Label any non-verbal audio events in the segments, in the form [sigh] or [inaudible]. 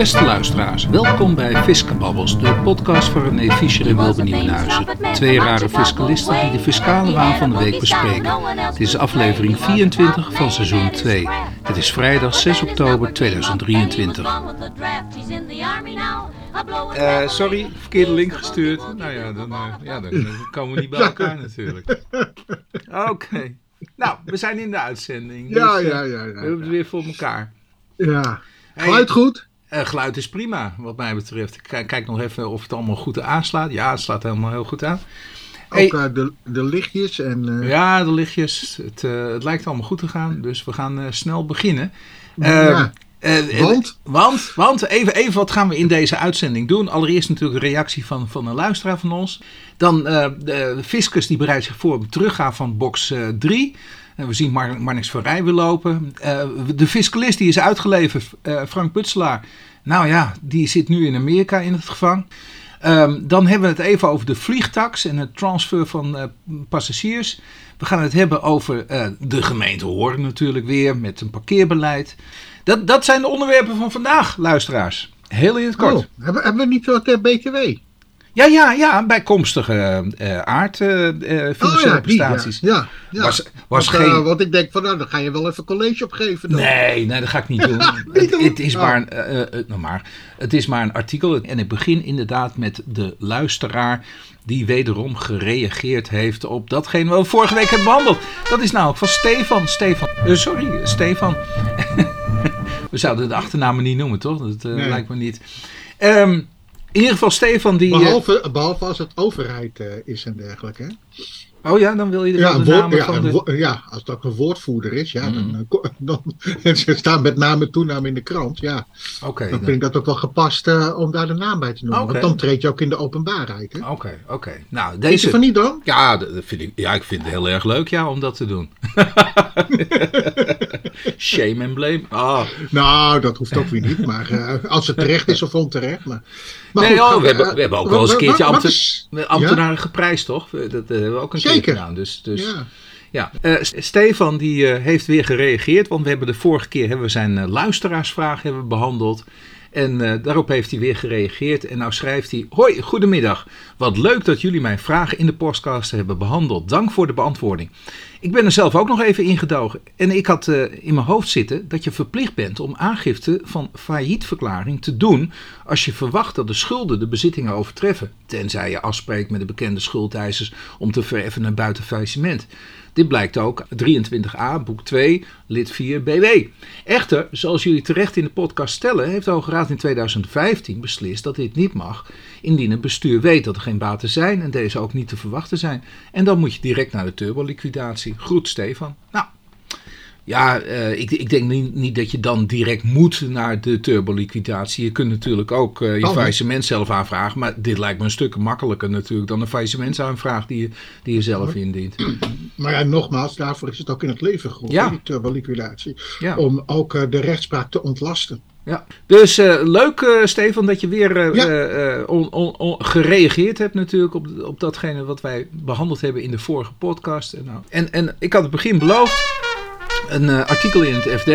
Beste luisteraars, welkom bij Fiskenbabbels, de podcast van René Fischer en Wilde Nieuwenhuizen. Twee rare fiscalisten die de fiscale waan van de week bespreken. Dit is aflevering 24 van seizoen 2. Dit is vrijdag 6 oktober 2023. Uh, sorry, verkeerde link gestuurd. Nou ja, dan, uh, ja, dan komen we niet bij elkaar natuurlijk. Oké. Nou, we zijn in de uitzending. Ja, dus, uh, ja, ja, ja, We hebben het weer voor elkaar. Ja. Geluid goed? Uh, geluid is prima, wat mij betreft. Ik kijk, nog even of het allemaal goed aanslaat. Ja, het slaat helemaal heel goed aan. Ook uh, de, de lichtjes en... Uh... Ja, de lichtjes. Het, het, lijkt allemaal goed te gaan. Dus we gaan snel beginnen. ja. want? Want, want even, even wat gaan we in deze uitzending doen. Allereerst natuurlijk een reactie van, van een luisteraar van ons. Dan de Fiscus die bereidt zich voor op teruggaan van box 3. We zien Mar Marnix van Rij weer lopen. Uh, de fiscalist die is uitgeleverd, uh, Frank Putselaar. Nou ja, die zit nu in Amerika in het gevang. Um, dan hebben we het even over de vliegtax en het transfer van uh, passagiers. We gaan het hebben over de gemeente Hoorn natuurlijk weer met een parkeerbeleid. Dat, dat zijn de onderwerpen van vandaag, luisteraars. Heel in het kort. Oh, hebben, hebben we niet wat BTW? Ja, ja, ja, bijkomstige uh, aard uh, financiële oh, prestaties. Ja, ja, Was, was want, geen... want ik denk van, nou, dan ga je wel even college opgeven. Dan. Nee, nee, dat ga ik niet [laughs] doen. niet het, het, is oh. maar, nou maar, het is maar een artikel. En ik begin inderdaad met de luisteraar die wederom gereageerd heeft op datgene wat we vorige week hebben behandeld. Dat is namelijk van Stefan. Stefan, sorry, Stefan. [laughs] we zouden de achternamen niet noemen, toch? Dat nee. lijkt me niet. Um, in ieder geval Stefan die... Behalve, behalve als het overheid uh, is en dergelijke. Oh ja, dan wil je de, ja, de woord, namen ja, van de... ja, als dat een woordvoerder is, ja, mm. dan, [laughs] dan, dan [laughs] ze staan met naam en toename in de krant, ja. Okay, dan vind ik dat ook wel gepast uh, om daar de naam bij te noemen. Okay. Want dan treed je ook in de openbaarheid. Oké, oké. Okay, nou, deze... je van niet dan? Ja, dat vind ik, ja, ik vind het heel erg leuk ja, om dat te doen. [laughs] Shame and blame. Oh. Nou, dat hoeft ook weer niet. Maar uh, als het terecht is of onterecht. Maar, maar nee, goed, oh, we, hebben, we hebben ook wel eens een keertje ambten, ambtenaren ja? geprijsd, toch? Dat hebben we ook een Zeker. gedaan. Dus, dus, ja. Ja, uh, Stefan die uh, heeft weer gereageerd, want we hebben de vorige keer hebben we zijn uh, luisteraarsvraag hebben behandeld. En daarop heeft hij weer gereageerd. En nou schrijft hij: Hoi, goedemiddag. Wat leuk dat jullie mijn vragen in de podcast hebben behandeld. Dank voor de beantwoording. Ik ben er zelf ook nog even ingedogen. En ik had in mijn hoofd zitten dat je verplicht bent om aangifte van faillietverklaring te doen. als je verwacht dat de schulden de bezittingen overtreffen. Tenzij je afspreekt met de bekende schuldeisers om te vereffenen buiten faillissement. Dit blijkt ook 23a, boek 2, lid 4 BW. Echter, zoals jullie terecht in de podcast stellen, heeft de Hoge Raad in 2015 beslist dat dit niet mag, indien het bestuur weet dat er geen baten zijn en deze ook niet te verwachten zijn. En dan moet je direct naar de turboliquidatie. Groet Stefan. Nou, ja, uh, ik, ik, denk niet, niet, dat je dan direct moet naar de turboliquidatie. Je kunt natuurlijk ook uh, je oh, faillissement zelf aanvragen. Maar dit lijkt me een stuk makkelijker natuurlijk dan een faillissementsaanvraag die je, die je zelf indient. [clears throat] Maar ja, nogmaals, daarvoor is het ook in het leven geroepen, ja. die turboliquidatie. Ja. Om ook uh, de rechtspraak te ontlasten. Ja, dus uh, leuk uh, Stefan dat je weer uh, ja. on, on, on, gereageerd hebt natuurlijk op, op datgene wat wij behandeld hebben in de vorige podcast. En, nou, en, en ik had het begin beloofd, een uh, artikel in het FD.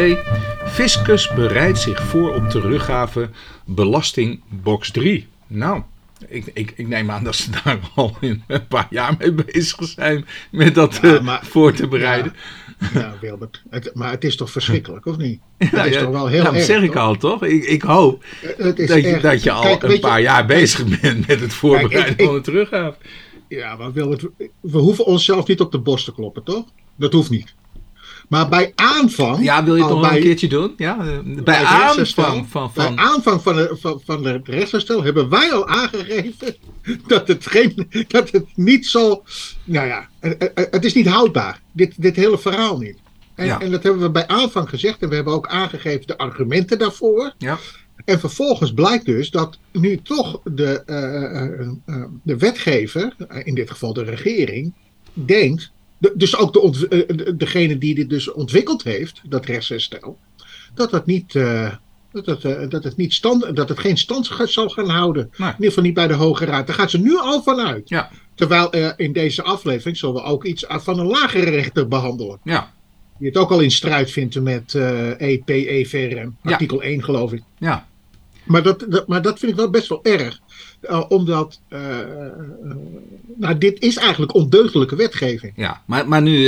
Fiscus bereidt zich voor op teruggave belasting box 3. Nou, ik, ik, ik, neem aan dat ze daar [laughs] al in een paar jaar mee bezig zijn met dat ja, maar, uh, voor te bereiden. Ja, ja Wilbert, het, maar het is toch verschrikkelijk, of niet? [laughs] Ja, is toch wel heel ja, dat erg, zeg ik toch? al, toch? Ik, ik hoop dat je, dat, je, al Kijk, een paar je, jaar bezig bent met het voorbereiden Kijk, van de teruggave. Ja, maar Wilbert, we hoeven onszelf niet op de borst te kloppen, toch? Dat hoeft niet. Maar bij aanvang. Ja, wil je het nog bij, een keertje doen? Ja, bij, bij aanvang van, van, Bij aanvang van, de, van, van het rechtsherstel hebben wij al aangegeven [laughs] dat het, geen, dat het niet zal. Nou ja, het, is niet houdbaar. Dit, dit hele verhaal niet. En, ja. en dat hebben we bij aanvang gezegd en we hebben ook aangegeven de argumenten daarvoor. Ja. En vervolgens blijkt dus dat nu toch de, uh, uh, uh, de wetgever, in dit geval de regering, denkt de, dus ook de, de, degene die dit dus ontwikkeld heeft, dat rechtsherstel, dat dat niet, uh, dat het, uh, dat het, niet stand, dat het geen stand zal gaan houden. Nee. In ieder geval niet bij de Hoge Raad. Daar gaat ze nu al van uit. Ja. Terwijl uh, in deze aflevering zullen we ook iets van een lagere rechter behandelen. Ja. Die het ook al in strijd vindt met EP, EVRM. Artikel ja. 1 geloof ik. Ja. Maar dat, dat, maar dat vind ik wel best wel erg. Uh, omdat, uh, nou, dit is eigenlijk ondeugdelijke wetgeving. Ja, maar, maar nu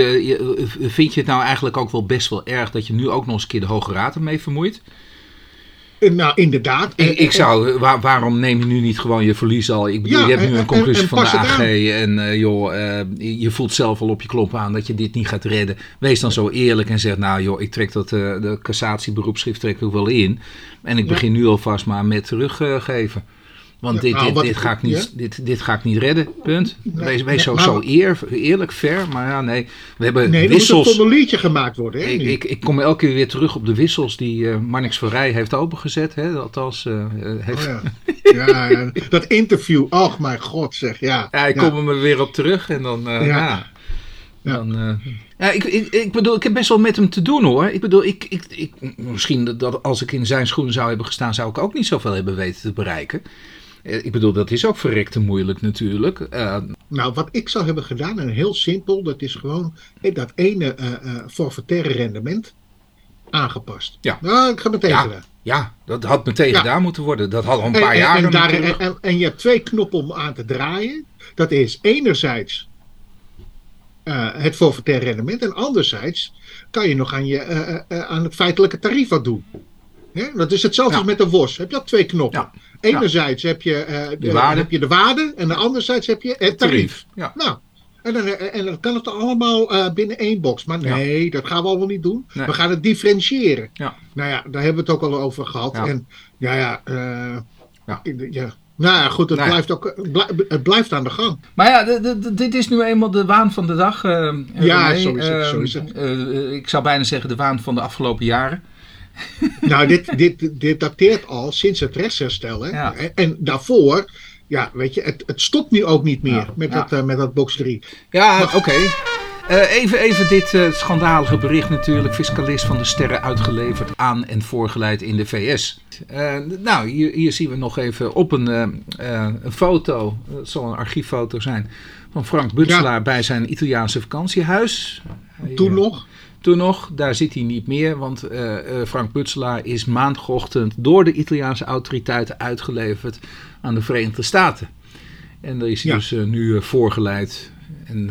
vind je het nou eigenlijk ook wel best wel erg dat je nu ook nog eens een keer de Hoge Raad ermee vermoeit? Nou, inderdaad. Ik, ik zou, waar, waarom neem je nu niet gewoon je verlies al? Ik bedoel, ja, je hebt nu een conclusie van de AG en uh, joh, uh, je voelt zelf al op je klomp aan dat je dit niet gaat redden. Wees dan zo eerlijk en zeg, nou joh, ik trek dat, uh, de cassatieberoepschrift trek ik wel in. En ik begin nu alvast maar met teruggeven. Want dit, nou, dit, dit, ga ik niet, dit, dit ga ik niet redden, punt. wees wees zo, zo eer, eerlijk, ver. Maar ja, nee. We hebben nee, wissels. er moet een liedje gemaakt worden. Hè, ik, ik, ik, kom elke keer weer terug op de wissels die uh, Marnix Verrij heeft opengezet. Hè, althans, uh, heeft... Oh, [laughs] ja. ja, dat interview. Och, mijn god zeg. Ja, ja ik kom er weer op terug. En dan, uh, ja. Dan, uh, ja, ik, ik, ik bedoel, ik heb best wel met hem te doen hoor. Ik bedoel, ik, ik, ik, misschien dat als ik in zijn schoenen zou hebben gestaan, zou ik ook niet zoveel hebben weten te bereiken. Eh, ik bedoel, dat is ook verrekte moeilijk natuurlijk. Uh, nou, wat ik zou hebben gedaan, en heel simpel, dat is gewoon dat ene uh, forfaitaire rendement aangepast. Ja. Nou, ik ga meteen ja. gedaan. Ja, dat had meteen gedaan moeten worden. Dat had al een paar en, jaar en, daar, en, en, je hebt twee knoppen om aan te draaien. Dat is enerzijds uh, het forfaitaire rendement. En anderzijds kan je nog aan, je, uh, aan het feitelijke tarief wat doen. Dat is hetzelfde als met de WOS. Heb je dat twee knoppen. Ja. Enerzijds heb, je, uh, de, waarde. heb je de waarde en anderzijds heb je het tarief. Ja. Nou, en dan, en dan kan het allemaal uh, binnen één box. Maar nee, ja. dat gaan we allemaal niet doen. Nee. We gaan het differentiëren. Ja. Nou ja, daar hebben we het ook al over gehad. Ja. En ja, ja, uh, ja. ja. Nou ja, goed, het, nee. blijft ook, het blijft aan de gang. Maar ja, de, de, dit is nu eenmaal de waan van de dag. Uh, ja, zo is het. Zo is het. ik zou bijna zeggen de waan van de afgelopen jaren. Nou, dit, dit, dit dateert al sinds het rechtsherstel. Hè? Ja. En daarvoor, ja, weet je, het, het stopt nu ook niet meer ja, met, ja. Dat, uh, met dat box 3. Ja, oké. Okay. Uh, even, even dit uh, schandalige bericht natuurlijk. Fiscalist van de Sterren uitgeleverd aan en voorgeleid in de VS. Uh, nou, hier, hier, zien we nog even op een, een foto. Het zal een archieffoto zijn. Van Frank Butselaar ja. bij zijn Italiaanse vakantiehuis. Toen nog? Toen nog, daar zit hij niet meer, want uh, uh, Frank Butselaar is maandagochtend door de Italiaanse autoriteiten uitgeleverd aan de Verenigde Staten. En daar is hij ja. dus uh, nu voorgeleid. En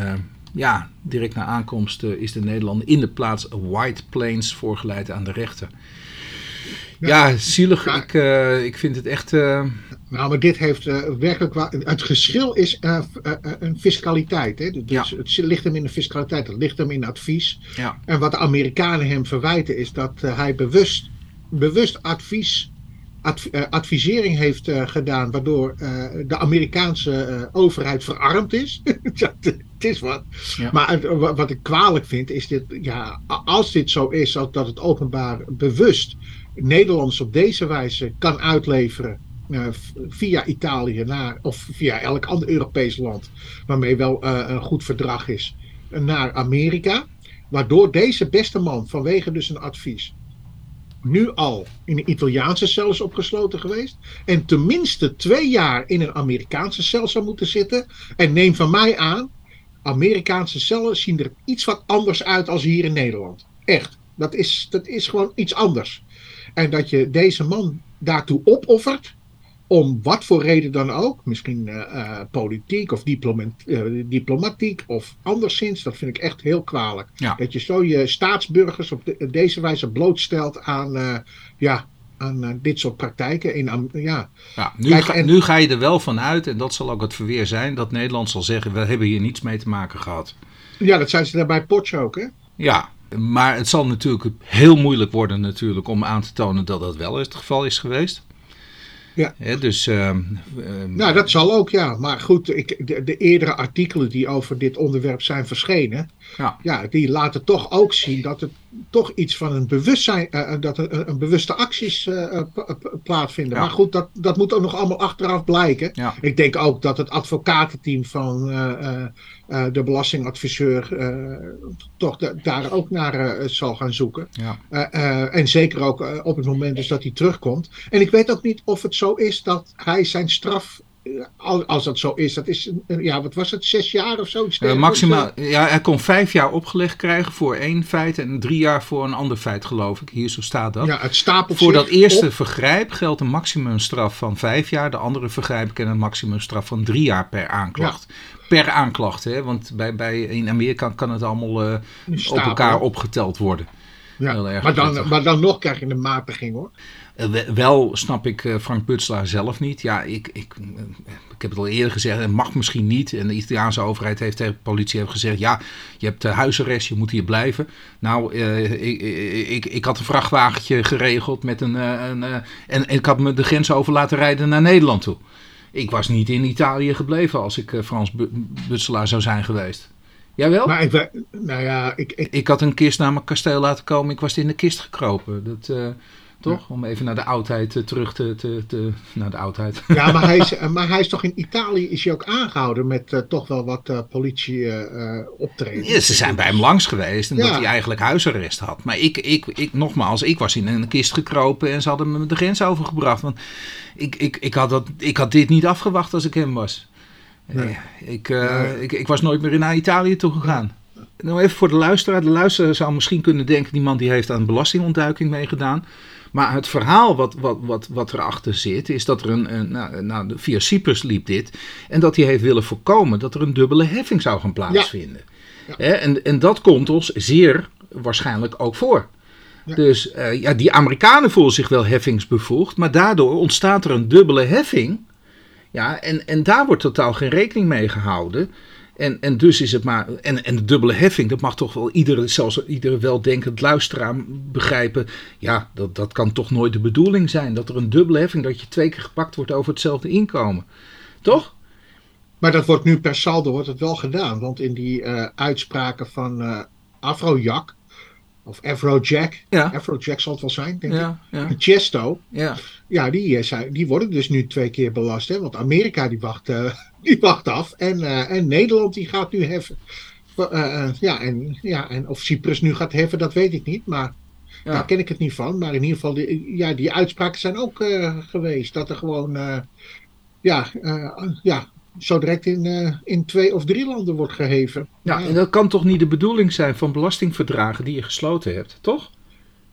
ja, direct na aankomst is de Nederlander in de plaats White Plains voorgeleid aan de rechter. Ja, zielig. Ik, ik vind het echt. Nou, maar dit heeft uh, werkelijk wel. Het geschil is een fiscaliteit. Hè? Dus ja. Het ligt hem in de fiscaliteit, het ligt hem in advies. Ja. En wat de Amerikanen hem verwijten is dat hij bewust, bewust advies, adv advisering heeft gedaan, waardoor de Amerikaanse overheid verarmd is. [laughs] het is wat. Ja. Maar wat ik kwalijk vind, is dit, ja, als dit zo is, dat het openbaar bewust Nederlanders op deze wijze kan uitleveren uh, via Italië naar, of via elk ander Europees land, waarmee wel uh, een goed verdrag is, naar Amerika. Waardoor deze beste man, vanwege dus een advies, nu al in een Italiaanse cel is opgesloten geweest. En tenminste twee jaar in een Amerikaanse cel zou moeten zitten. En neem van mij aan, Amerikaanse cellen zien er iets wat anders uit als hier in Nederland. Echt. Dat is, dat is gewoon iets anders. En dat je deze man daartoe opoffert om wat voor reden dan ook, misschien uh, uh, politiek of uh, diplomatiek of anderszins, dat vind ik echt heel kwalijk. Ja. Dat je zo je staatsburgers op de, deze wijze blootstelt aan, ja, aan dit soort praktijken. In, ja. Ja, nu, Kijk, ga, en, nu ga je er wel van uit, en dat zal ook het verweer zijn, dat Nederland zal zeggen, we hebben hier niets mee te maken gehad. Ja, dat zijn ze daar bij Potsch ook, hè? Ja, maar het zal natuurlijk heel moeilijk worden natuurlijk om aan te tonen dat dat wel het geval is geweest. Ja. ja dus, uh, nou, dat zal ook, ja. Maar goed, ik, de, de, eerdere artikelen die over dit onderwerp zijn verschenen, ja. Ja, die laten toch ook zien dat het toch iets van een bewustzijn, uh, dat een, een, bewuste acties uh, plaatsvinden. Ja. Maar goed, dat, dat moet ook nog allemaal achteraf blijken. Ja. Ik denk ook dat het advocatenteam van de belastingadviseur toch de, daar ook naar zal gaan zoeken. Ja. en zeker ook op het moment dus dat hij terugkomt. En ik weet ook niet of het zo is dat hij zijn straf als dat zo is, dat is, ja, wat was het, zes jaar of zo? Uh, maximaal, ja, hij kon vijf jaar opgelegd krijgen voor één feit en drie jaar voor een ander feit, geloof ik. Hier zo staat dat. Ja, het stapelt Voor dat eerste vergrijp geldt een maximumstraf van vijf jaar. De andere vergrijp kent een maximumstraf van drie jaar per aanklacht. Per aanklacht, hè? want bij, bij, in Amerika kan het allemaal uh, op elkaar opgeteld worden. Ja, maar, dan, maar dan nog krijg je een matiging hoor. Uh, wel snap ik uh, Frank Butselaar zelf niet. Ja, ik, ik, ik heb het al eerder gezegd, het mag misschien niet. En de Italiaanse overheid heeft tegen de politie heeft gezegd: ja, je hebt huisarrest, je moet hier blijven. Nou, ik, ik, ik, had een vrachtwagentje geregeld met een. een en, en ik had me de grens over laten rijden naar Nederland toe. Ik was niet in Italië gebleven als ik Frans Butselaar zou zijn geweest. Jawel? Maar ik, nou ja, ik, ik, ik had een kist naar mijn kasteel laten komen. Ik was in de kist gekropen. Dat, uh, toch? Om even naar de oudheid uh, terug te, te, te, Naar de oudheid. Ja, maar hij is, [laughs] maar hij is toch in Italië is hij ook aangehouden met uh, toch wel wat politie optreden. Ja, ze zijn bij hem langs geweest en ja. dat hij eigenlijk huisarrest had. Maar ik, ik, ik, nogmaals, ik was in een kist gekropen en ze hadden me de grens overgebracht. Want ik, ik, ik, had dat, ik had dit niet afgewacht als ik hem was. Nee. Ik, uh, ik, ik was nooit meer naar Italië toe gegaan. Nou even voor de luisteraar. De luisteraar zou misschien kunnen denken... die man die heeft aan belastingontduiking meegedaan. Maar het verhaal wat, wat, wat, wat erachter zit... is dat er een... een nou, nou, via Cyprus liep dit... en dat hij heeft willen voorkomen... dat er een dubbele heffing zou gaan plaatsvinden. Ja. Ja. En, en dat komt ons zeer waarschijnlijk ook voor. Ja. Dus uh, ja, die Amerikanen voelen zich wel heffingsbevoegd... maar daardoor ontstaat er een dubbele heffing... Ja, en, en daar wordt totaal geen rekening mee gehouden. En, en dus is het maar. En, en de dubbele heffing, dat mag toch wel iedere, zelfs iedere weldenkend luisteraar begrijpen. Ja, dat, dat kan toch nooit de bedoeling zijn. Dat er een dubbele heffing, dat je twee keer gepakt wordt over hetzelfde inkomen. Toch? Maar dat wordt nu per saldo wordt het wel gedaan. Want in die uh, uitspraken van uh, Afrojak, of Afrojack. Ja. Afrojack zal het wel zijn, denk ja, ik. Ja. Chesto. Ja, ja die, eh, die worden dus nu twee keer belast. Hè? Want Amerika die wacht, uh, die wacht af. En, uh, en Nederland die gaat nu heffen. Uh, ja, en, ja, en of Cyprus nu gaat heffen, dat weet ik niet. Maar ja. daar ken ik het niet van. Maar in ieder geval, die, ja, die uitspraken zijn ook geweest. Dat er gewoon ja, ja, zo direct in, uh, in twee of drie landen wordt geheven. Ja, en dat kan toch niet de bedoeling zijn van belastingverdragen die je gesloten hebt, toch?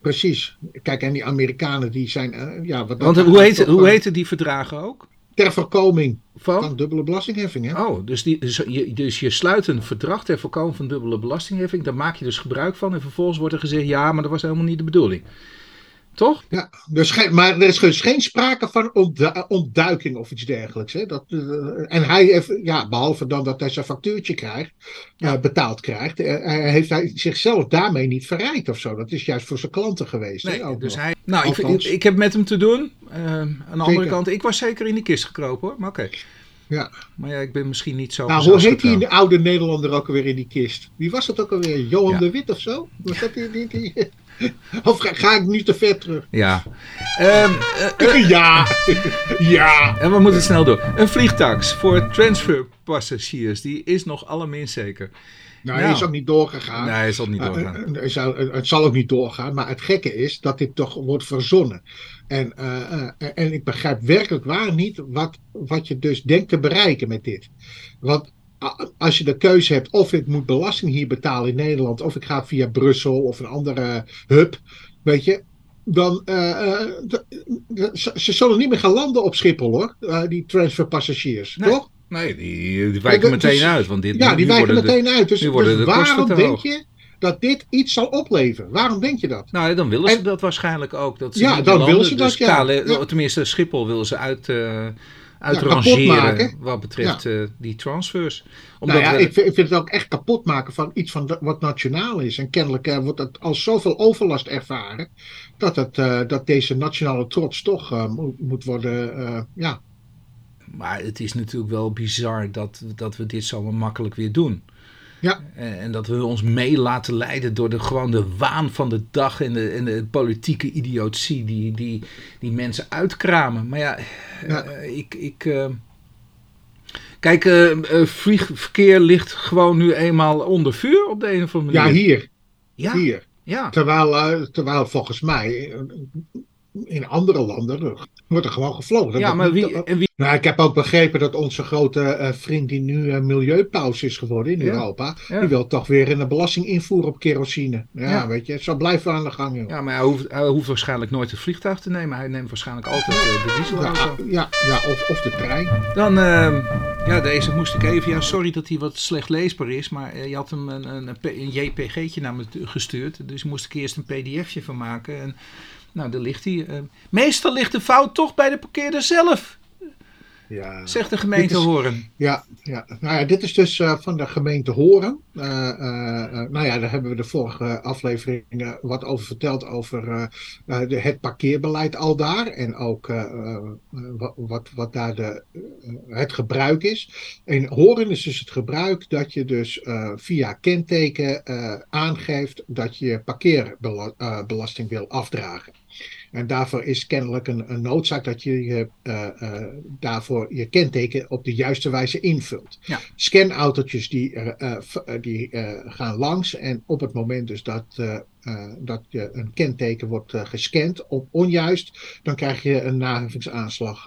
Precies. Kijk, en die Amerikanen die zijn... Uh, ja, wat Want hoe, heet, hoe heten die verdragen ook? Ter voorkoming van, van dubbele belastingheffing. Hè? Oh, dus, die, dus, je, dus je sluit een verdrag ter voorkoming van dubbele belastingheffing. Daar maak je dus gebruik van. En vervolgens wordt er gezegd, ja, maar dat was helemaal niet de bedoeling. Toch? Ja, dus maar er is dus geen sprake van ontduiking of iets dergelijks. Hè? Dat, uh, en hij heeft, ja, behalve dan dat hij zijn factuurtje krijgt, ja. uh, betaald krijgt, uh, heeft hij zichzelf daarmee niet verrijkt of zo. Dat is juist voor zijn klanten geweest. Nee, hè, dus hij, nou, ik, ik, ik, heb met hem te doen. aan de andere kant, ik was zeker in die kist gekropen hoor, maar oké. Okay. Ja. Maar ja, ik ben misschien niet zo. Nou, hoe heet die oude Nederlander ook alweer in die kist? Wie was dat ook alweer? Johan ja. de Wit of zo? Was dat die, die, die... [laughs] Of ga, ik nu te ver terug? Ja. Um, uh, [laughs] ja. ja. En we moeten snel door. Een vliegtax voor transferpassagiers, die is nog allerminst zeker. Nou, hij is ook niet doorgegaan. Nee, hij zal niet doorgaan. Uh, het, zal, het zal ook niet doorgaan. Maar het gekke is dat dit toch wordt verzonnen. En, uh, en ik begrijp werkelijk waar niet wat, wat je dus denkt te bereiken met dit. Want als je de keuze hebt of ik moet belasting hier betalen in Nederland, of ik ga via Brussel of een andere hub, weet je, dan uh, ze zullen niet meer gaan landen op Schiphol hoor, uh, die transferpassagiers, nee. toch? Nee, die, die wijken meteen dus, uit. Want dit, ja, die, wijken meteen uit. Dus, dus waarom denk je dat dit iets zal opleveren? Waarom denk je dat? Nou, dan willen ze en, dat waarschijnlijk ook. Dat ja, dan willen ze dat, dus ja. ja. Tenminste, Schiphol willen ze uit uitrangeren ja, wat betreft uh, die transfers. Omdat nou ja, we... ik, vind, ik, vind, het ook echt kapot maken van iets van de, wat nationaal is. En kennelijk uh, wordt het als zoveel overlast ervaren dat, het, uh, dat deze nationale trots toch moet, moet worden, ja. Maar het is natuurlijk wel bizar dat, dat we dit zo makkelijk weer doen. Ja. En dat we ons mee laten leiden door de, gewoon de waan van de dag en de, en de politieke idiotie die, die, die mensen uitkramen. Maar ja, ja. Uh, ik. ik uh, kijk, uh, vliegverkeer ligt gewoon nu eenmaal onder vuur op de een of andere manier. Ja, hier. Ja. Hier. Ja. Terwijl, terwijl volgens mij in andere landen wordt er gewoon gevlogen. Ja, maar niet- wie, en wie Nou, ik heb ook begrepen dat onze grote eh, vriend die nu eh, milieupaus is geworden in Ja, Europa, ja. die wil toch weer een belasting invoeren op kerosine. Ja, Ja. weet je, zo blijven we aan de gang, joh. Ja, maar hij hoeft, hij hoeft waarschijnlijk nooit het vliegtuig te nemen. Hij neemt waarschijnlijk altijd eh, de dieselauto. ja, ja, of, of de trein. Dan, ehm, ja, deze moest ik even. Ja, sorry dat hij wat slecht leesbaar is. Maar je had hem een, een, een, JPG'tje naar me gestuurd. Dus moest ik eerst een PDFje van maken. En nou, daar ligt hij. Eh, meestal ligt de fout toch bij de parkeerder zelf, Ja. zegt de gemeente is- Horen. Ja, ja. Nou ja, dit is dus eh, van de gemeente Horen. Eh, eh, nou ja, daar hebben we de vorige aflevering wat over verteld over de, het parkeerbeleid al daar. En ook wat, wat, daar de, het gebruik is. In Horen is dus het gebruik dat je dus via kenteken aangeeft dat je parkeerbelasting wil afdragen. En daarvoor is kennelijk een, een noodzaak dat je je, eh, eh, daarvoor je kenteken op de juiste wijze invult. Ja. Scanautootjes die, eh, die gaan langs en op het moment dus dat, dat je een kenteken wordt gescand op onjuist, dan krijg je een naheffingsaanslag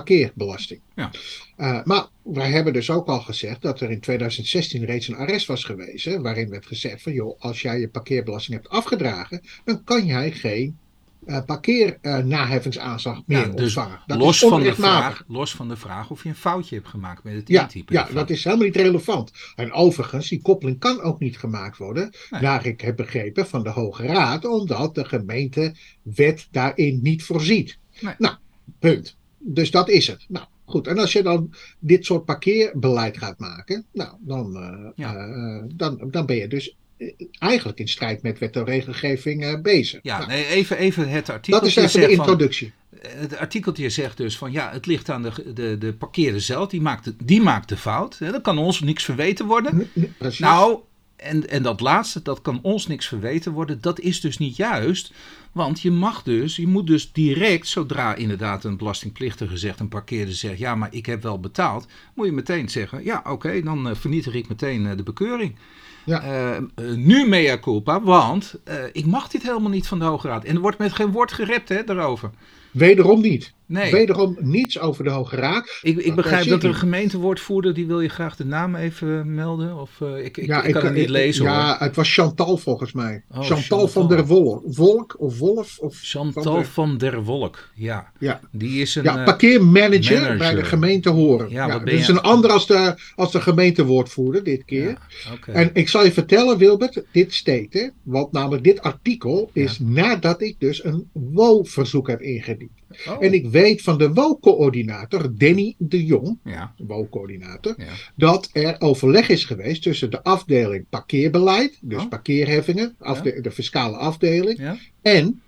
parkeerbelasting. Ja. Eh, maar wij hebben dus ook al gezegd dat er in 2016 reeds een arrest was geweest. Waarin werd gezegd van joh, als jij je parkeerbelasting hebt afgedragen, dan kan jij geen eh parkeernaheffingsaanslag meer Ja, dus ontvangen. Dat los is van, de vraag, los van de vraag of je een foutje hebt gemaakt met het Ja, intypen. ja, ervan. dat is helemaal niet relevant. En overigens, die koppeling kan ook niet gemaakt worden, Nee. naar ik heb begrepen van de Hoge Raad, omdat de gemeentewet daarin niet voorziet. Nee. Nou, punt. Dus dat is het. Nou, goed. En als je dan dit soort parkeerbeleid gaat maken, nou, dan, eh, Ja. eh, dan, dan ben je dus eh, eigenlijk in strijd met wet en regelgeving bezig. Ja, Nou, nee, even, even het artikel. dat is even de introductie. Het artikeltje zegt dus van ja, het ligt aan de, de, de parkeerder zelf. Die maakt de, die maakt de fout. Hè, Dat kan ons niks verweten worden. Nou, en, en dat laatste, dat kan ons niks verweten worden. Dat is dus niet juist. Want je mag dus, je moet dus direct, zodra inderdaad een belastingplichtige zegt, een parkeerder zegt, ja, maar ik heb wel betaald, moet je meteen zeggen, ja, oké, dan eh, vernietig ik meteen eh, de bekeuring. Ja. Eh, nu mea culpa, want ik mag dit helemaal niet van de Hoge Raad. En er wordt met geen woord gerept hè, daarover. Wederom niet. Nee. Wederom niets over de Hoge Raad. Ik, ik begrijp dat er een gemeentewoordvoerder, die wil je graag de naam even melden. Of, eh, ik, ik, Ja, ik kan het niet lezen hoor. Ja, het was Chantal volgens mij. Oh, Chantal, Chantal. van der Wolk. Volk of Wolf? Of Chantal van der- van der Wolk, ja. Ja, Die is een... ja eh, parkeermanager manager. bij de gemeente Horen. Ja, Ja, dat is een ander als de, als de gemeentewoordvoerder dit keer. oké. En ik zal je vertellen, Wilbert, dit steekt, hè? Want namelijk dit artikel is nadat ik dus een WO-verzoek heb ingediend. Oh, En ik weet van de WO-coördinator, Danny de Jong, Ja, de WO-coördinator, ja. dat er overleg is geweest tussen de afdeling parkeerbeleid, dus Oh. parkeerheffingen, afde- de fiscale afdeling, en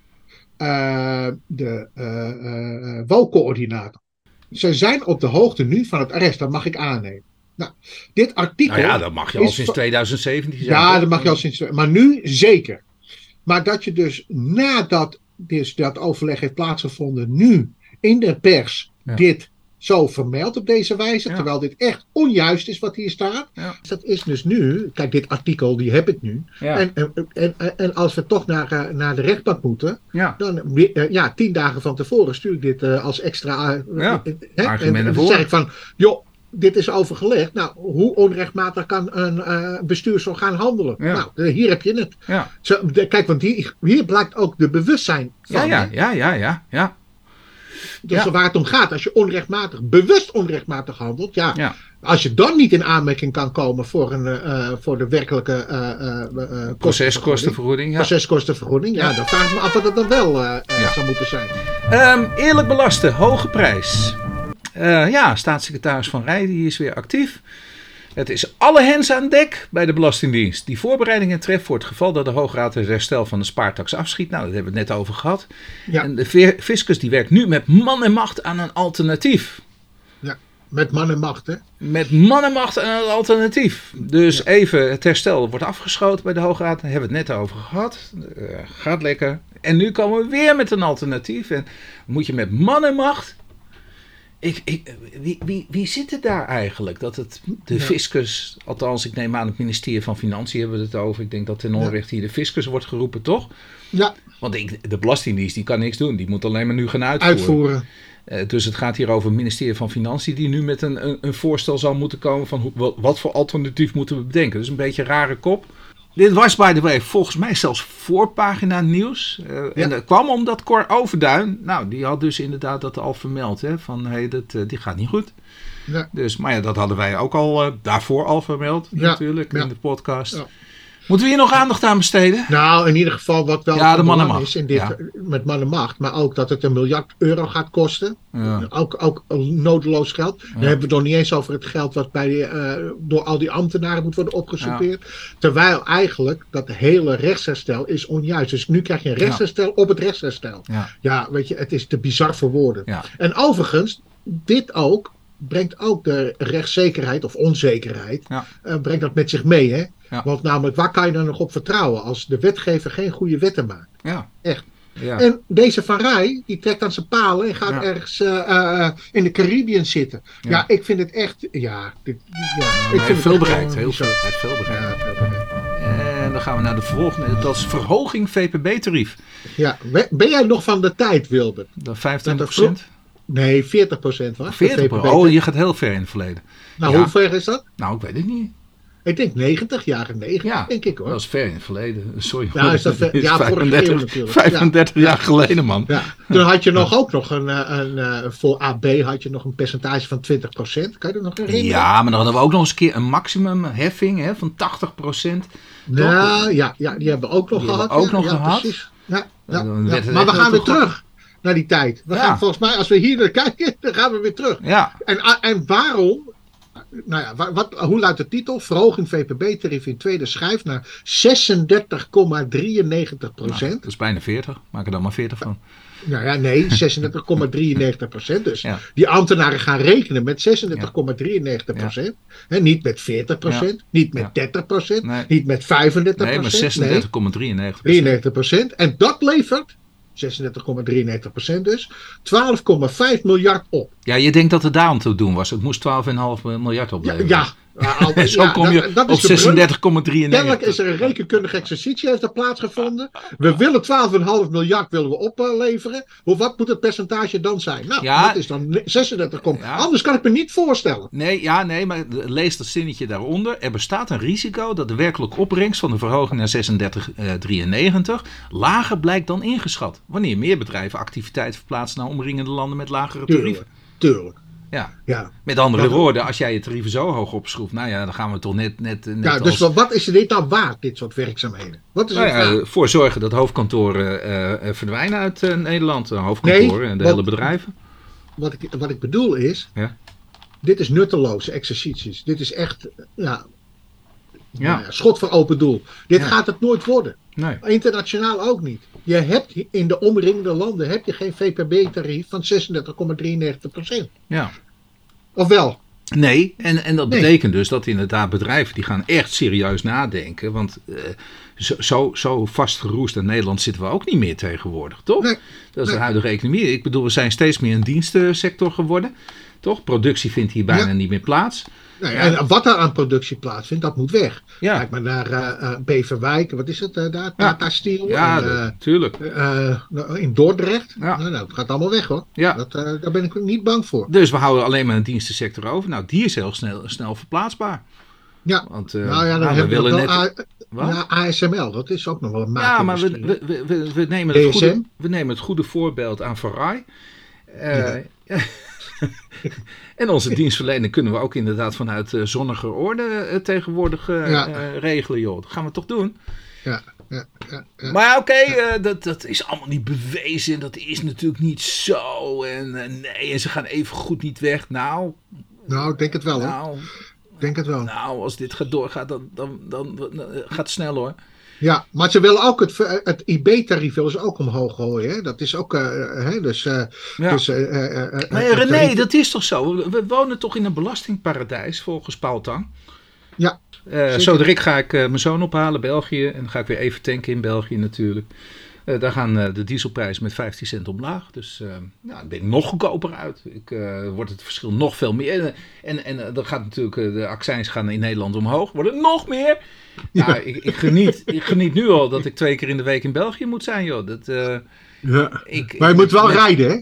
eh, de eh, WO-coördinator. Ze zijn op de hoogte nu van het arrest, dat mag ik aannemen. Nou, dit artikel. Nou ja, dat mag je al sinds van- 2017 zijn. Ja, dat mag je al sinds. Maar nu zeker. Maar dat je dus nadat dus dat overleg heeft plaatsgevonden, nu in de pers Ja. dit zo vermeldt op deze wijze, Ja. terwijl dit echt onjuist is wat hier staat. Ja. Dat is dus nu, kijk, dit artikel die heb ik nu. En, en, en, en als we toch naar, eh, naar de rechtbank moeten, dan eh, ja, tien dagen van tevoren stuur ik dit eh, als extra. eh, Ja, en dan zeg ik van, joh, dit is overgelegd. Nou, hoe onrechtmatig kan een eh bestuursorgaan handelen? Ja. Nou, hier heb je het. Ja, Zo, de- kijk, want hier, hier blijkt ook de bewustzijn ja, van. ja, ja, ja, ja, ja. Dus waar het om gaat, als je onrechtmatig, bewust onrechtmatig handelt, ja, als je dan niet in aanmerking kan komen voor, een, eh, voor de werkelijke eh, kostenvergoeding, Proceskostenvergoeding, ja. proceskostenvergoeding, ja, dan vraag ik me af wat het dan wel zou moeten zijn. Ehm, eerlijk belasten, hoge prijs. Eh, ja, staatssecretaris Van Rij die is weer actief. Het is alle hens aan dek bij de Belastingdienst. Die voorbereidingen treft voor het geval dat de Hoograad het herstel van de spaartax afschiet. Nou, dat hebben we het net over gehad. Ja. En de fiscus die werkt nu met man en macht aan een alternatief. Met man en macht, hè? Met man en macht aan een alternatief. Dus even, het herstel wordt afgeschoten bij de Hoograad. Daar hebben we het net over gehad. Eh, gaat lekker. En nu komen we weer met een alternatief. En moet je met man en macht Ik, ik, wie, wie, wie zit er daar eigenlijk? Dat het de Ja. fiscus, althans ik neem aan het ministerie van Financiën hebben we het over. Ik denk dat ten onrecht hier de fiscus wordt geroepen, toch? Ja, Want ik, de Belastingdienst die kan niks doen. Die moet alleen maar nu gaan uitvoeren. uitvoeren. Eh, dus het gaat hier over het ministerie van Financiën die nu met een, een, een voorstel zal moeten komen van hoe, wat voor alternatief moeten we bedenken. Dus een beetje een rare kop. Dit was by the way volgens mij zelfs voorpagina nieuws. Eh, En dat kwam omdat Cor Overduin, nou die had dus inderdaad dat al vermeld. Hè, van hey, dat, eh, die gaat niet goed. Ja. Dus, maar ja, dat hadden wij ook al eh, daarvoor al vermeld natuurlijk in de podcast. Moeten we hier nog aandacht aan besteden? Nou, in ieder geval wat wel Ja, de mannenmacht. is in dit, Ja. met mannenmacht, maar ook dat het een miljard euro gaat kosten. Ja. Ook, ook nodeloos geld. Dan Ja. hebben we het nog niet eens over het geld wat bij, eh, door al die ambtenaren moet worden opgesoupeerd. Terwijl eigenlijk dat hele rechtsherstel is onjuist. Dus nu krijg je een rechtsherstel op het rechtsherstel. Ja. Weet je, het is te bizar voor woorden. En overigens, dit ook brengt ook de rechtszekerheid of onzekerheid, Ja. eh, brengt dat met zich mee. Hè? Ja. Want namelijk, waar kan je dan nog op vertrouwen als de wetgever geen goede wetten maakt? Ja. Echt. Ja. En deze Van Rij, die trekt aan zijn palen en gaat Ja. ergens eh, eh, in de Caribbean zitten. Ja. Ja, ik vind het echt, ja. Dit, ja ik vind veel bereikt. Heel veel, veel bereikt. En dan gaan we naar de volgende. Dat is verhoging VPB-tarief. ja, ben jij nog van de tijd, Wilbert? Dan 25 Dat er Nee, 40 procent was. de 40 VPB. Oh, je gaat heel ver in het verleden. Nou, hoe ver is dat? Nou, ik weet het niet. Ik denk 90, jaren 90, Ja, denk ik hoor. Dat is ver in het verleden. [laughs] Sorry. Ja, is dat ver- Dit [laughs] ja, vorige eeuw 35, natuurlijk. 35 jaar geleden, man. Ja, toen had je nog ook nog een, eh, een, eh, voor AB had je nog een percentage van 20%. Kan je dat nog herinneren? Ja, maar dan hadden we ook nog eens een keer een maximumheffing hè, van 80% Nou, ja, ja, die hebben we ook nog Die gehad. ook nog gehad. Precies. Ja, Maar we gaan weer terug naar die tijd. We Ja. gaan volgens mij, als we hier naar [laughs] kijken, dan gaan we weer terug. Ja, En, en waarom? Nou ja, wa- wat, hoe luidt de titel? Verhoging VPB-tarief in tweede schijf naar 36,93 procent. dat is bijna 40. Maak er dan maar 40 van. Nou ja, nee, [laughs] 36,93 procent. Dus Ja. die ambtenaren gaan rekenen met 36,93 procent. En niet met 40 procent, niet met Ja. 30 procent, Nee. niet met 35 Nee, maar procent. 36,93. 93 procent. En dat levert, 36,93 procent dus, 12,5 miljard op. Ja, je denkt dat het daar aan te doen was. Het moest 12,5 miljard Ja, opleveren. ja. En [laughs] zo ja, kom je dat- dat op is de brug. 36,93. Kennelijk is er een rekenkundige exercitie heeft er plaatsgevonden. We willen 12,5 miljard willen we opleveren. Hoe, wat moet het percentage dan zijn? Nou, Ja. dat is dan 36, kom- Ja. anders kan ik me niet voorstellen. Nee, ja, nee, maar lees dat zinnetje daaronder. Er bestaat een risico dat de werkelijke opbrengst van de verhoging naar 36,93 lager blijkt dan ingeschat. Wanneer meer bedrijven activiteiten verplaatsen naar omringende landen met lagere tarieven. Tuurlijk, tuurlijk. Ja. Ja. Met andere woorden, als jij je tarieven zo hoog opschroeft, nou ja, dan gaan we toch net, net, net Ja, dus als... wat- is dit nou waard, dit soort werkzaamheden? Wat is Nou het ja, waard? voor zorgen dat hoofdkantoren eh, eh, verdwijnen uit eh, Nederland. Eh, hoofdkantoren Nee, en de hele bedrijven. Wat ik, wat ik bedoel is, Ja. dit is nutteloze exercities. Dit is echt, ja, Ja. nou ja, schot voor open doel. Dit gaat het nooit worden. Nee. Internationaal ook niet. Je hebt in de omringende landen heb je geen VPB-tarief van 36,93 procent. Ja. Of wel? Nee, en, en dat Nee. betekent dus dat inderdaad bedrijven die gaan echt serieus nadenken. Want eh, zo, zo, zo vastgeroest in Nederland zitten we ook niet meer tegenwoordig, toch? Nee. Dat is Nee. de huidige economie. Ik bedoel, we zijn steeds meer een dienstensector geworden. Toch? Productie vindt hier bijna Ja. niet meer plaats. Nou ja, En wat er aan productie plaatsvindt, dat moet weg. Ja. Kijk maar naar eh, Beverwijk, wat is het eh, daar? Tata Steel. Ja, en, dat- tuurlijk. nou, in Dordrecht. Ja. Nou, nou, het gaat allemaal weg hoor. Ja. Dat, daar ben ik niet bang voor. Dus we houden alleen maar een dienstensector over. Nou, die is heel snel, snel verplaatsbaar. Ja. Want nou ja, dan nou, we willen net... A- Wat? ja, ASML, dat is ook nog wel een Ja, maar we, we, we, we, nemen het DSM? goede, we nemen het goede voorbeeld aan Ferrari. Eh, [laughs] en onze dienstverlening kunnen we ook inderdaad vanuit eh, zonnige orde eh, tegenwoordig Ja. regelen, joh. Dat gaan we toch doen. Ja, ja, ja, ja. Maar ja, oké, dat, dat is allemaal niet bewezen. Dat is natuurlijk niet zo. En nee, en ze gaan even goed niet weg. Nou, Nou, ik denk het wel hoor. nou, Ik denk het wel. nou, als dit gaat doorgaan, dan, dan, dan, dan, gaat het snel hoor. Ja, maar ze willen ook het, het IB-tarief willen ze ook omhoog gooien. Hè? Dat is ook, eh, hè, dus... eh, Ja. dus eh, Maar René, tarief- dat is toch zo? We, wonen toch in een belastingparadijs volgens Paul Tang? Ja, zo direct ga ik mijn zoon ophalen, België. En dan ga ik weer even tanken in België natuurlijk. Uh, daar gaan uh, de dieselprijzen met 15 cent omlaag. Dus uh, nou, dan ben ik nog goedkoper uit. Ik, wordt het verschil nog veel meer. En, en, dan gaat natuurlijk de accijns gaan in Nederland omhoog. Wordt het nog meer. Ja. Nou, ik, ik, geniet, ik geniet nu al dat ik twee keer in de week in België moet zijn, joh. Dat, ja. ik, maar je moet wel met, rijden, hè?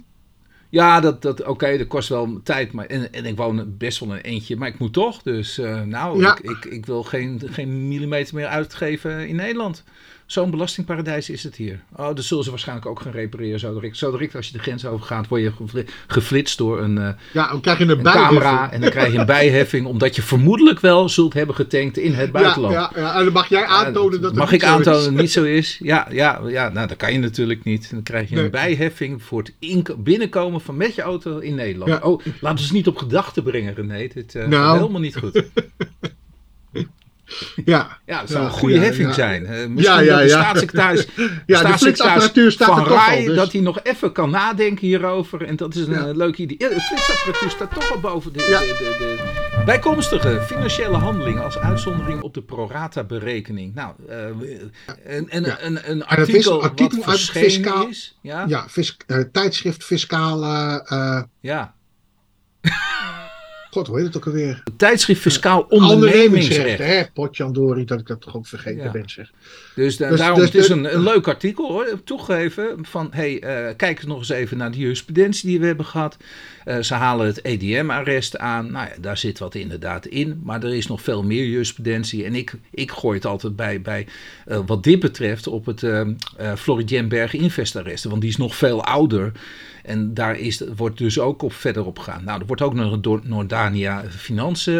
Ja, dat, dat, oké, dat kost wel tijd. Maar, en, en ik woon best wel een eentje, maar ik moet toch. Dus nou, ik, ik, ik, wil geen, geen millimeter meer uitgeven in Nederland. Zo'n belastingparadijs is het hier. Oh, dat zullen ze waarschijnlijk ook gaan repareren zo direct. Zo direct als je de grens overgaat, word je geflitst door een, uh, ja, dan krijg je een, een camera. En dan krijg je een bijheffing, omdat je vermoedelijk wel zult hebben getankt in het buitenland. Ja, ja, ja. en dan mag jij aantonen dat het Mag ik aantonen dat het niet zo is? Ja, ja, ja, nou dat kan je natuurlijk niet. Dan krijg je een bijheffing voor het binnenkomen van met je auto in Nederland. Oh, laten we het niet op gedachten brengen, René. Dit uh, nou. helemaal niet goed. [laughs] Ja, ja dat zou een goede heffing zijn. Uh, misschien ja, dat de staatssecretaris, [laughs] ja, de staat van RAI, dus. dat hij nog even kan nadenken hierover. En dat is een leuk idee. Ja, de flitsapparatuur staat toch al boven de, de, de, de, bijkomstige financiële handeling als uitzondering op de prorata berekening. Nou, uh, een, een, een, een artikel, artikel wat verschenen fiscaal, is. Ja, ja uh, tijdschrift fiscale... ja. [laughs] God, hoe heet het ook alweer? Tijdschrift Fiscaal Ondernemingsrecht. Hè? Potjandori, dat ik dat toch ook vergeten ben. Zeg. Dus, dus daarom dus, het is een, een leuk artikel hoor, toegeven van hey, uh, kijk nog eens even naar de jurisprudentie die we hebben gehad. Uh, ze halen het EDM-arrest aan. Nou ja, daar zit wat inderdaad in, maar er is nog veel meer jurisprudentie. En ik, ik gooi het altijd bij, bij uh, wat dit betreft op het uh, Floridienberg investarresten, want die is nog veel ouder. En daar is, wordt dus ook op verder op gegaan. Nou, er wordt ook nog een Noordania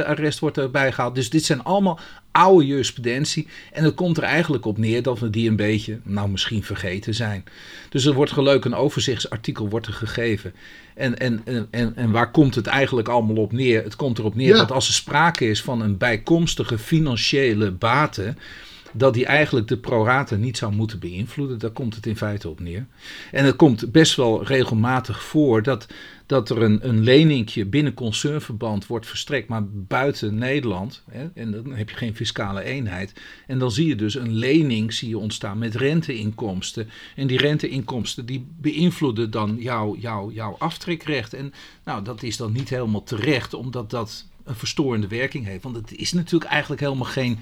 arrest wordt erbij gehaald. Dus dit zijn allemaal oude jurisprudentie. En het komt er eigenlijk op neer dat we die een beetje, nou misschien vergeten zijn. Dus er wordt geleuk een overzichtsartikel wordt er gegeven. En, en, en, en waar komt het eigenlijk allemaal op neer? Het komt erop neer dat als er sprake is van een bijkomstige financiële bate dat die eigenlijk de prorata niet zou moeten beïnvloeden. Daar komt het in feite op neer. En het komt best wel regelmatig voor dat, dat er een, een leningje binnen concernverband wordt verstrekt, maar buiten Nederland. Hè, en dan heb je geen fiscale eenheid. En dan zie je dus een lening zie je ontstaan met renteinkomsten. En die renteinkomsten die beïnvloeden dan jouw jou, jouw aftrekrecht. En nou, dat is dan niet helemaal terecht, omdat dat een verstorende werking heeft. Want het is natuurlijk eigenlijk helemaal geen,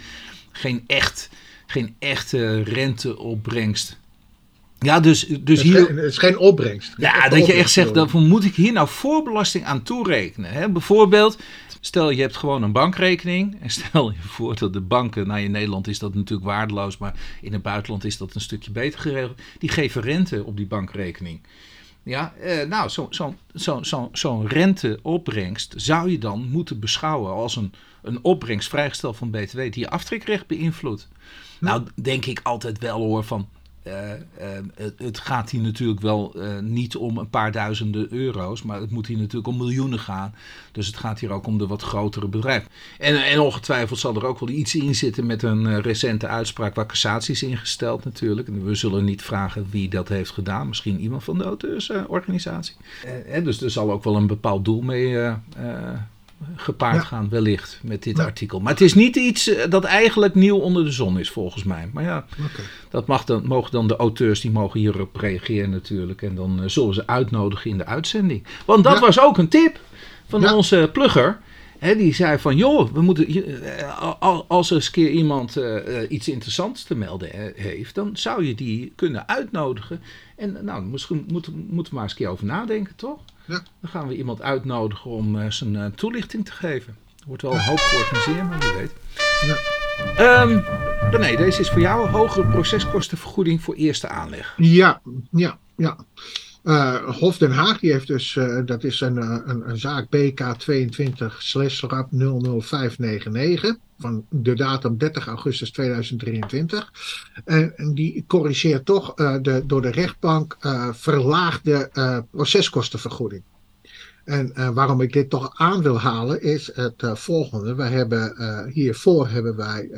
geen echt geen echte renteopbrengst. Ja, dus, dus het hier. Geen, het is geen opbrengst. Ja, dat je echt zegt, dan moet ik hier nou voorbelasting aan toerekenen. Hè? Bijvoorbeeld, stel je hebt gewoon een bankrekening. En stel je voor dat de banken, nou in Nederland is dat natuurlijk waardeloos, maar in het buitenland is dat een stukje beter geregeld. Die geven rente op die bankrekening. Ja, eh, nou, zo'n zo, zo, zo, zo renteopbrengst zou je dan moeten beschouwen als een, een opbrengst vrijgesteld van BTW die je aftrekrecht beïnvloedt. Nou, denk ik altijd wel hoor van. Uh, uh, het, gaat hier natuurlijk wel uh, niet om een paar duizenden euro's, maar het moet hier natuurlijk om miljoenen gaan. Dus het gaat hier ook om de wat grotere bedrijven. En, en ongetwijfeld zal er ook wel iets in zitten met een recente uitspraak waar cassatie is ingesteld natuurlijk. En we zullen niet vragen wie dat heeft gedaan, misschien iemand van de auteursorganisatie. dus er zal ook wel een bepaald doel mee gepaard gaan, wellicht, met dit artikel. Maar het is niet iets eh, dat eigenlijk nieuw onder de zon is, volgens mij. Maar ja, dat mag dan, mogen dan de auteurs, die mogen hierop reageren natuurlijk. En dan uh, zullen ze uitnodigen in de uitzending. Want dat was ook een tip van onze plugger. Hè, die zei van, joh, we moeten, uh, als er eens keer iemand iets interessants te melden heeft, dan zou je die kunnen uitnodigen. En nou, misschien moeten, moeten we maar eens een keer over nadenken, toch? Ja. Dan gaan we iemand uitnodigen om uh, zijn uh, toelichting te geven. Er wordt wel een hoop georganiseerd, maar wie weet. Ja. Um, René, deze is voor jou een hogere proceskostenvergoeding voor eerste aanleg. Ja, ja, ja. Uh, Hof Den Haag, die heeft dus, uh, dat is een, een, een zaak BK 22 RAP 00599 van de datum 30 augustus 2023. En, die corrigeert toch de door de rechtbank verlaagde proceskostenvergoeding. En waarom ik dit toch aan wil halen is het volgende. We hebben hiervoor hebben wij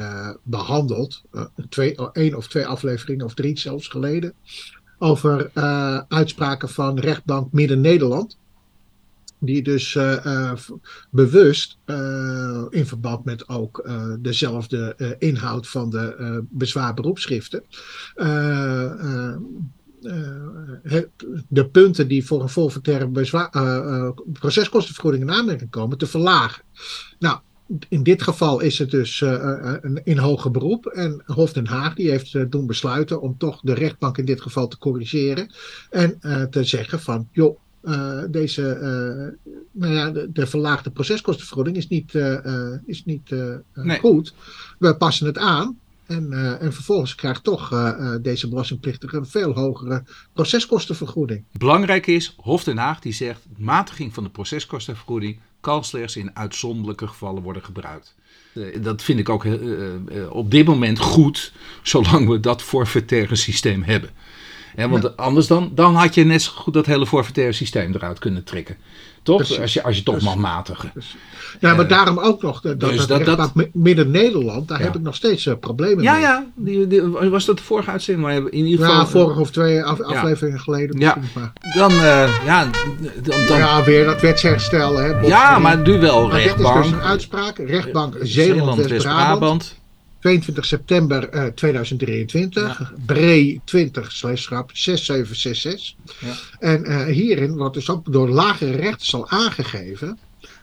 behandeld, twee, één of twee afleveringen of drie zelfs geleden, over uh, uitspraken van rechtbank Midden-Nederland. die dus eh, eh, bewust eh, in verband met ook eh, dezelfde eh, inhoud van de eh bezwaarberoepschriften. eh, eh, eh, de punten die voor een forfaitaire eh, eh, proceskostenvergoeding in aanmerking komen, te verlagen. Nou, in dit geval is het dus eh, eh, een- in hoger beroep. En Hof Den Haag die heeft eh, doen besluiten om toch de rechtbank in dit geval te corrigeren. En eh, te zeggen van, joh, eh, deze, eh, nou ja, de, de verlaagde proceskostenvergoeding is niet, eh, eh, is niet eh, eh, Nee. goed. We passen het aan. En, eh, en vervolgens krijgt toch eh, eh, deze belastingplichtige een veel hogere proceskostenvergoeding. Belangrijk is, Hof Den Haag die zegt, matiging van de proceskostenvergoeding kan slechts in uitzonderlijke gevallen worden gebruikt. Dat vind ik ook op dit moment goed, [laughs] zolang we dat forfaitaire systeem hebben. Want anders dan, dan had je net zo goed dat hele forfaitaire systeem eruit kunnen trekken. Toch? Precies. Als je, als je toch Precies. mag matigen. Ja, maar Eh, daarom ook nog dat, dat dus dat- dat- rechtbank Mi- Midden-Nederland, daar Ja. heb ik nog steeds eh, problemen Ja, mee. ja. Die, die- was dat de vorige uitzending? Maar in ieder geval. Ja, vorige of twee af- afleveringen geleden Ja. Maar, Dan, eh, ja, dan, dan, ja, ja, weer dat wetsherstel. Hè, Botstein. maar nu wel Maar dit is rechtbank. dus een uitspraak. Rechtbank Zeeland-West-Brabant. West-Brabant. 22 september eh, 2023. Bree 20 slechtschap 6766. Ja. En eh, hierin wordt dus ook door lagere rechters al aangegeven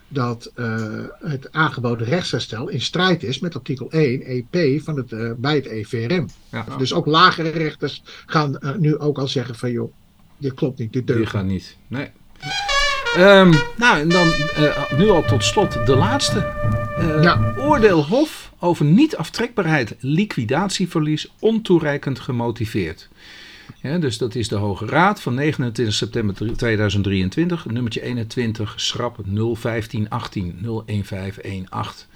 dat eh, het aangeboden rechtsherstel in strijd is met artikel 1 EP van het, eh, bij het EVRM. Ja. Dus ook lagere rechters gaan eh, nu ook al zeggen van joh, dit klopt niet, dit Die deugt gaan niet. Nee. Ehm, nou, en dan eh, nu al tot slot de laatste. Ja. Oordeel Hof over niet-aftrekbaarheid liquidatieverlies ontoereikend gemotiveerd. Ja, dus dat is de Hoge Raad van 29 september 2023, nummertje 21, schrap 01518 01518.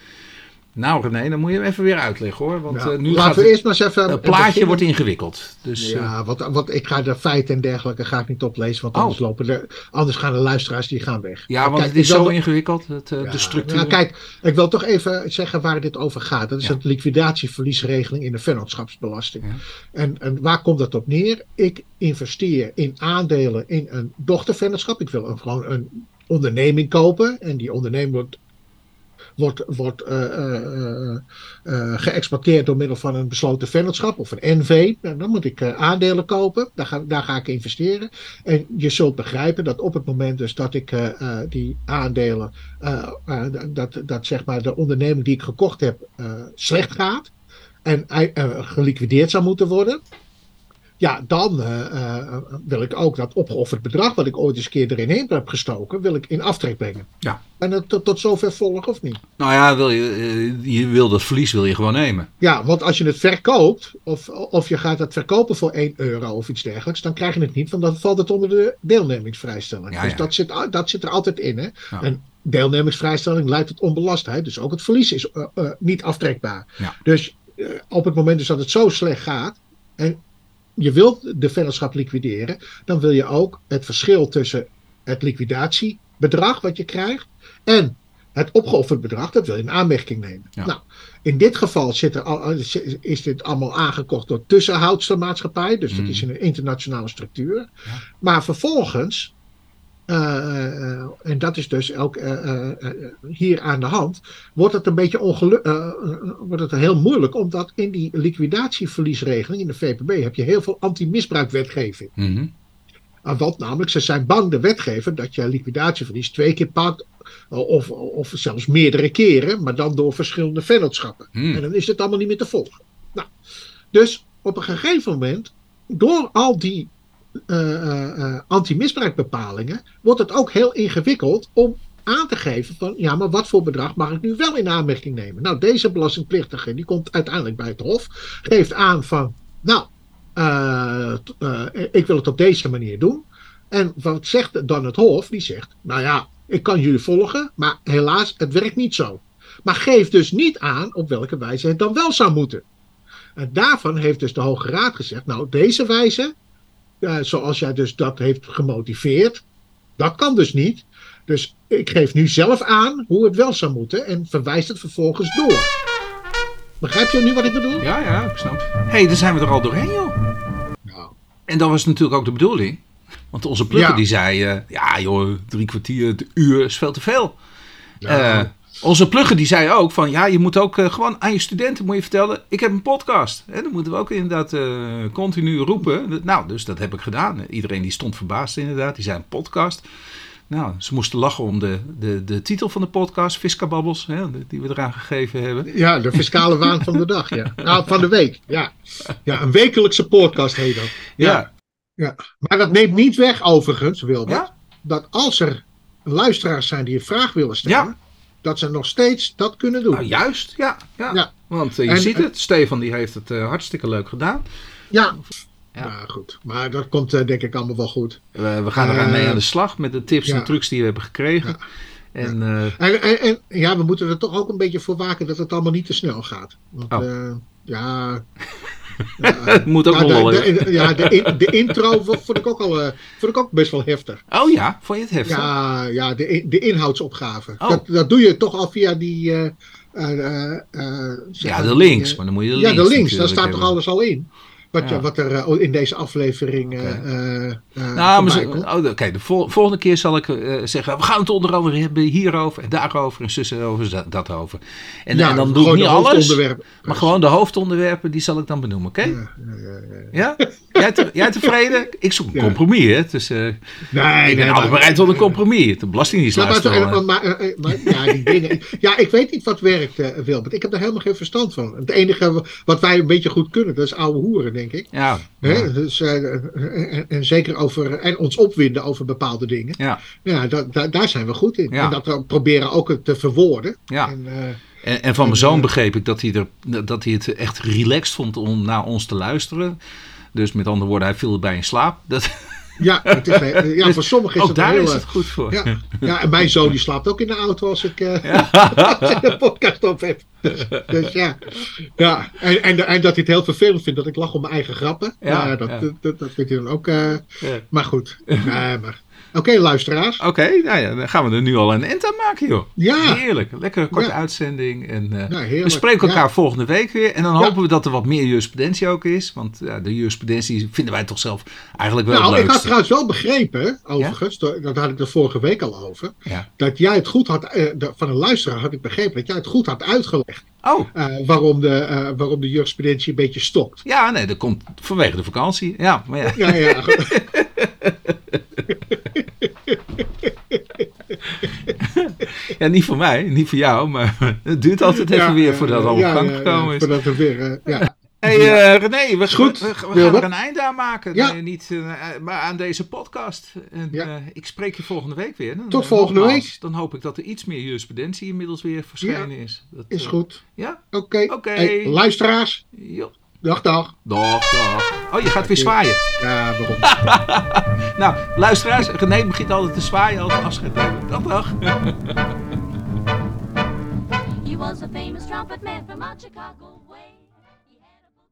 Nou René, dan moet je hem even weer uitleggen hoor, want Ja, eh, nu laten gaat we het, eerst maar eens even het plaatje beginnen. wordt ingewikkeld. Dus eh, Ja, want, want ik ga de feiten en dergelijke ga ik niet oplezen, want Oh. anders, lopen de, anders gaan de luisteraars die gaan weg. ja, Maar want kijk, het is wil zo ingewikkeld, het, eh, Ja, de structuur. nou, kijk, ik wil toch even zeggen waar dit over gaat. Dat is het liquidatieverliesregeling in de vennootschapsbelasting. En, en waar komt dat op neer? Ik investeer in aandelen in een dochtervennootschap. Ik wil een, gewoon een onderneming kopen. En die onderneming wordt, wordt, wordt eh, eh, eh, geëxporteerd door middel van een besloten vennootschap of een NV. Nou, dan moet ik aandelen kopen. Daar ga, daar ga ik investeren. En je zult begrijpen dat op het moment dus dat ik die aandelen, dat, dat zeg maar de onderneming die ik gekocht heb slecht gaat en geliquideerd zou moeten worden. Ja, dan eh, eh, wil ik ook dat opgeofferd bedrag wat ik ooit eens een keer erin heen heb gestoken, wil ik in aftrek brengen. Ja. En dat tot, tot zover volgen of niet? Nou ja, wil je, eh, je wil dat verlies wil je gewoon nemen. Ja, want als je het verkoopt, of, of je gaat het verkopen voor 1 euro of iets dergelijks, dan krijg je het niet, want dan valt het onder de deelnemingsvrijstelling. Ja, dus ja. Dat, zit, dat zit er altijd in. Hè? Ja. En deelnemingsvrijstelling leidt tot onbelastheid, dus ook het verlies is niet aftrekbaar. Ja. Dus op het moment dus dat het zo slecht gaat en je wilt de vennootschap liquideren, dan wil je ook het verschil tussen het liquidatiebedrag wat je krijgt en het opgeofferd bedrag, dat wil je in aanmerking nemen. Ja. Nou, in dit geval zit er al, is dit allemaal aangekocht door tussenhoudstermaatschappij. Dus dat Mm. is in een internationale structuur. Ja. Maar vervolgens, en dat is dus ook eh, eh, eh, hier aan de hand, wordt het een beetje ongelu- eh, eh, wordt het heel moeilijk. Omdat in die liquidatieverliesregeling in de VPB heb je heel veel anti-misbruikwetgeving. Mhm. Ah, Want namelijk, ze zijn bang, de wetgever, dat je liquidatieverlies twee keer pakt. Of, of zelfs meerdere keren, maar dan door verschillende vennootschappen. Hmm. En dan is het allemaal niet meer te volgen. Nou, dus op een gegeven moment, door al die eh, eh, eh, anti-misbruikbepalingen, wordt het ook heel ingewikkeld om aan te geven van, ja, maar wat voor bedrag mag ik nu wel in aanmerking nemen? Nou, deze belastingplichtige, die komt uiteindelijk bij het Hof, geeft aan van, nou, eh, eh, ik wil het op deze manier doen. En wat zegt dan het Hof? Die zegt, nou ja, ik kan jullie volgen, maar helaas, het werkt niet zo. Maar geef dus niet aan op welke wijze het dan wel zou moeten. En daarvan heeft dus de Hoge Raad gezegd, nou, deze wijze, eh, zoals jij dus dat heeft gemotiveerd, dat kan dus niet. Dus ik geef nu zelf aan hoe het wel zou moeten en verwijst het vervolgens door. Begrijp je nu wat ik bedoel? Ja, ja, ik snap. Hé, hey, dan zijn we er al doorheen, joh. Nou, En dat was natuurlijk ook de bedoeling. Want onze plugger Ja. die zei, eh, ja joh, drie kwartier, een uur is veel te veel. Nou, Eh, onze plugger die zei ook van, ja, je moet ook eh, gewoon aan je studenten moet je vertellen, ik heb een podcast. Hè, dat moeten we ook inderdaad eh, continu roepen. Nou, dus dat heb ik gedaan. Iedereen die stond verbaasd inderdaad, die zei een podcast. Nou, ze moesten lachen om de, de, de titel van de podcast, Fiskababbels, hè, die we eraan gegeven hebben. Ja, de fiscale [laughs] waan van de dag. Ja. Nou, van de week. Ja. ja, een wekelijkse podcast heet dat. Ja. ja. Maar dat neemt niet weg, overigens, Wilbert, Ja? dat als er luisteraars zijn die een vraag willen stellen, Ja. Dat ze nog steeds dat kunnen doen. Nou, juist, ja. ja. Ja. Want eh, je En- ziet het, Stefan die heeft het eh, hartstikke leuk gedaan. Ja. Ja. Goed. Maar dat komt eh, denk ik allemaal wel goed. We, we gaan eraan Eh, mee aan de slag met de tips ja. en trucs die we hebben gekregen. En eh, En, en, en ja, we moeten er toch ook een beetje voor waken dat het allemaal niet te snel gaat. Want, Oh. eh, ja. Het [laughs] moet ook ja, wel... de, de, ja, de, in- de intro vo- vond ik, ook al, eh, vond ik ook best wel heftig. Oh ja, vond je het heftig? Ja, ja de, de inhoudsopgave. Oh. Dat, dat doe je toch al via die. eh, eh, Ja, de links. Maar dan moet je de ja, links de links. Daar staat toch alles al in. Wat, Ja. je- wat er eh, in deze aflevering. Oké. eh, eh, Nou, oh, oké, de vol- volgende keer zal ik zeggen, we gaan het onder andere hebben hierover en daarover en zussen over, dat, over. En, Ja, en dan doe ik niet alles, maar gewoon de hoofdonderwerpen, die zal ik dan benoemen, oké? Ja? Jij, te- jij tevreden? Ik zoek een compromis, hè? Dus, Nee, ik ben nee, altijd bereid tot een compromis. De belastingdienst Ja, maar, luistert maar, hè. maar, maar- ja, die dingen. Ja, ik weet niet wat werkt, Wilbert. Ik heb daar helemaal geen verstand van. Het enige wat wij een beetje goed kunnen, dat is oude hoeren, denk ik. Ja, Hè? ja. Dus, eh, en, en zeker over. En ons opwinden over bepaalde dingen. Ja, Ja, da, da- daar zijn we goed in. Ja. En dat we proberen ook te verwoorden. ja. En, eh, En, en van mijn zoon eh, begreep ik dat hij, er, dat hij het echt relaxed vond om naar ons te luisteren. Dus met andere woorden, hij viel erbij in slaap. Dat, ja, het is, eh, ja, voor sommigen is ook het daar heel, is het goed voor. Ja, ja, en mijn zoon die slaapt ook in de auto als ik, [laughs] ik de podcast op heb. Dus, dus ja, ja. En, en, en dat hij het heel vervelend vindt dat ik lach om mijn eigen grappen. Ja, dat. Dat, dat, dat vindt hij dan ook. eh, maar goed. Nee, maar. Oké, luisteraars. Oké, nou ja, dan gaan we er nu al een end aan maken, joh. Ja, Heerlijk. Lekkere korte Ja. uitzending. En, nou, we spreken elkaar Ja. volgende week weer. En dan hopen we dat er wat meer jurisprudentie ook is. Want ja, de jurisprudentie vinden wij toch zelf eigenlijk wel Nou, het leukste. Trouwens wel begrepen, overigens, dat dat had ik er vorige week al over, Ja. dat jij het goed had, eh, de- van een luisteraar had ik begrepen, dat jij het goed had uitgelegd Oh, eh, waarom, de, eh, waarom de jurisprudentie een beetje stokt. ja, nee, dat komt vanwege de vakantie. Ja, maar ja. Ja, ja, goed. [laughs] ja, niet voor mij, niet voor jou, maar het duurt altijd even Ja, weer voordat het allemaal ja, gang gekomen is. Voordat er weer, ja. Hey, eh, René, we, goed. we, we- we gaan er een einde aan maken. Ja. Nee, niet, eh, maar aan deze podcast. En, Ja. eh, ik spreek je volgende week weer. Dan, Tot volgende nogmaals, week. Dan hoop ik dat er iets meer jurisprudentie inmiddels weer verschenen is. Dat, Is goed. Ja? Oké. Oké. Hey, luisteraars, Jo. dag dag. Dag, dag. Oh, je gaat weer zwaaien. Ja, waarom? [laughs] Nou, luisteraars, René begint altijd te zwaaien als we afscheid. Dag, dag. He was a famous trumpet man from Chicago.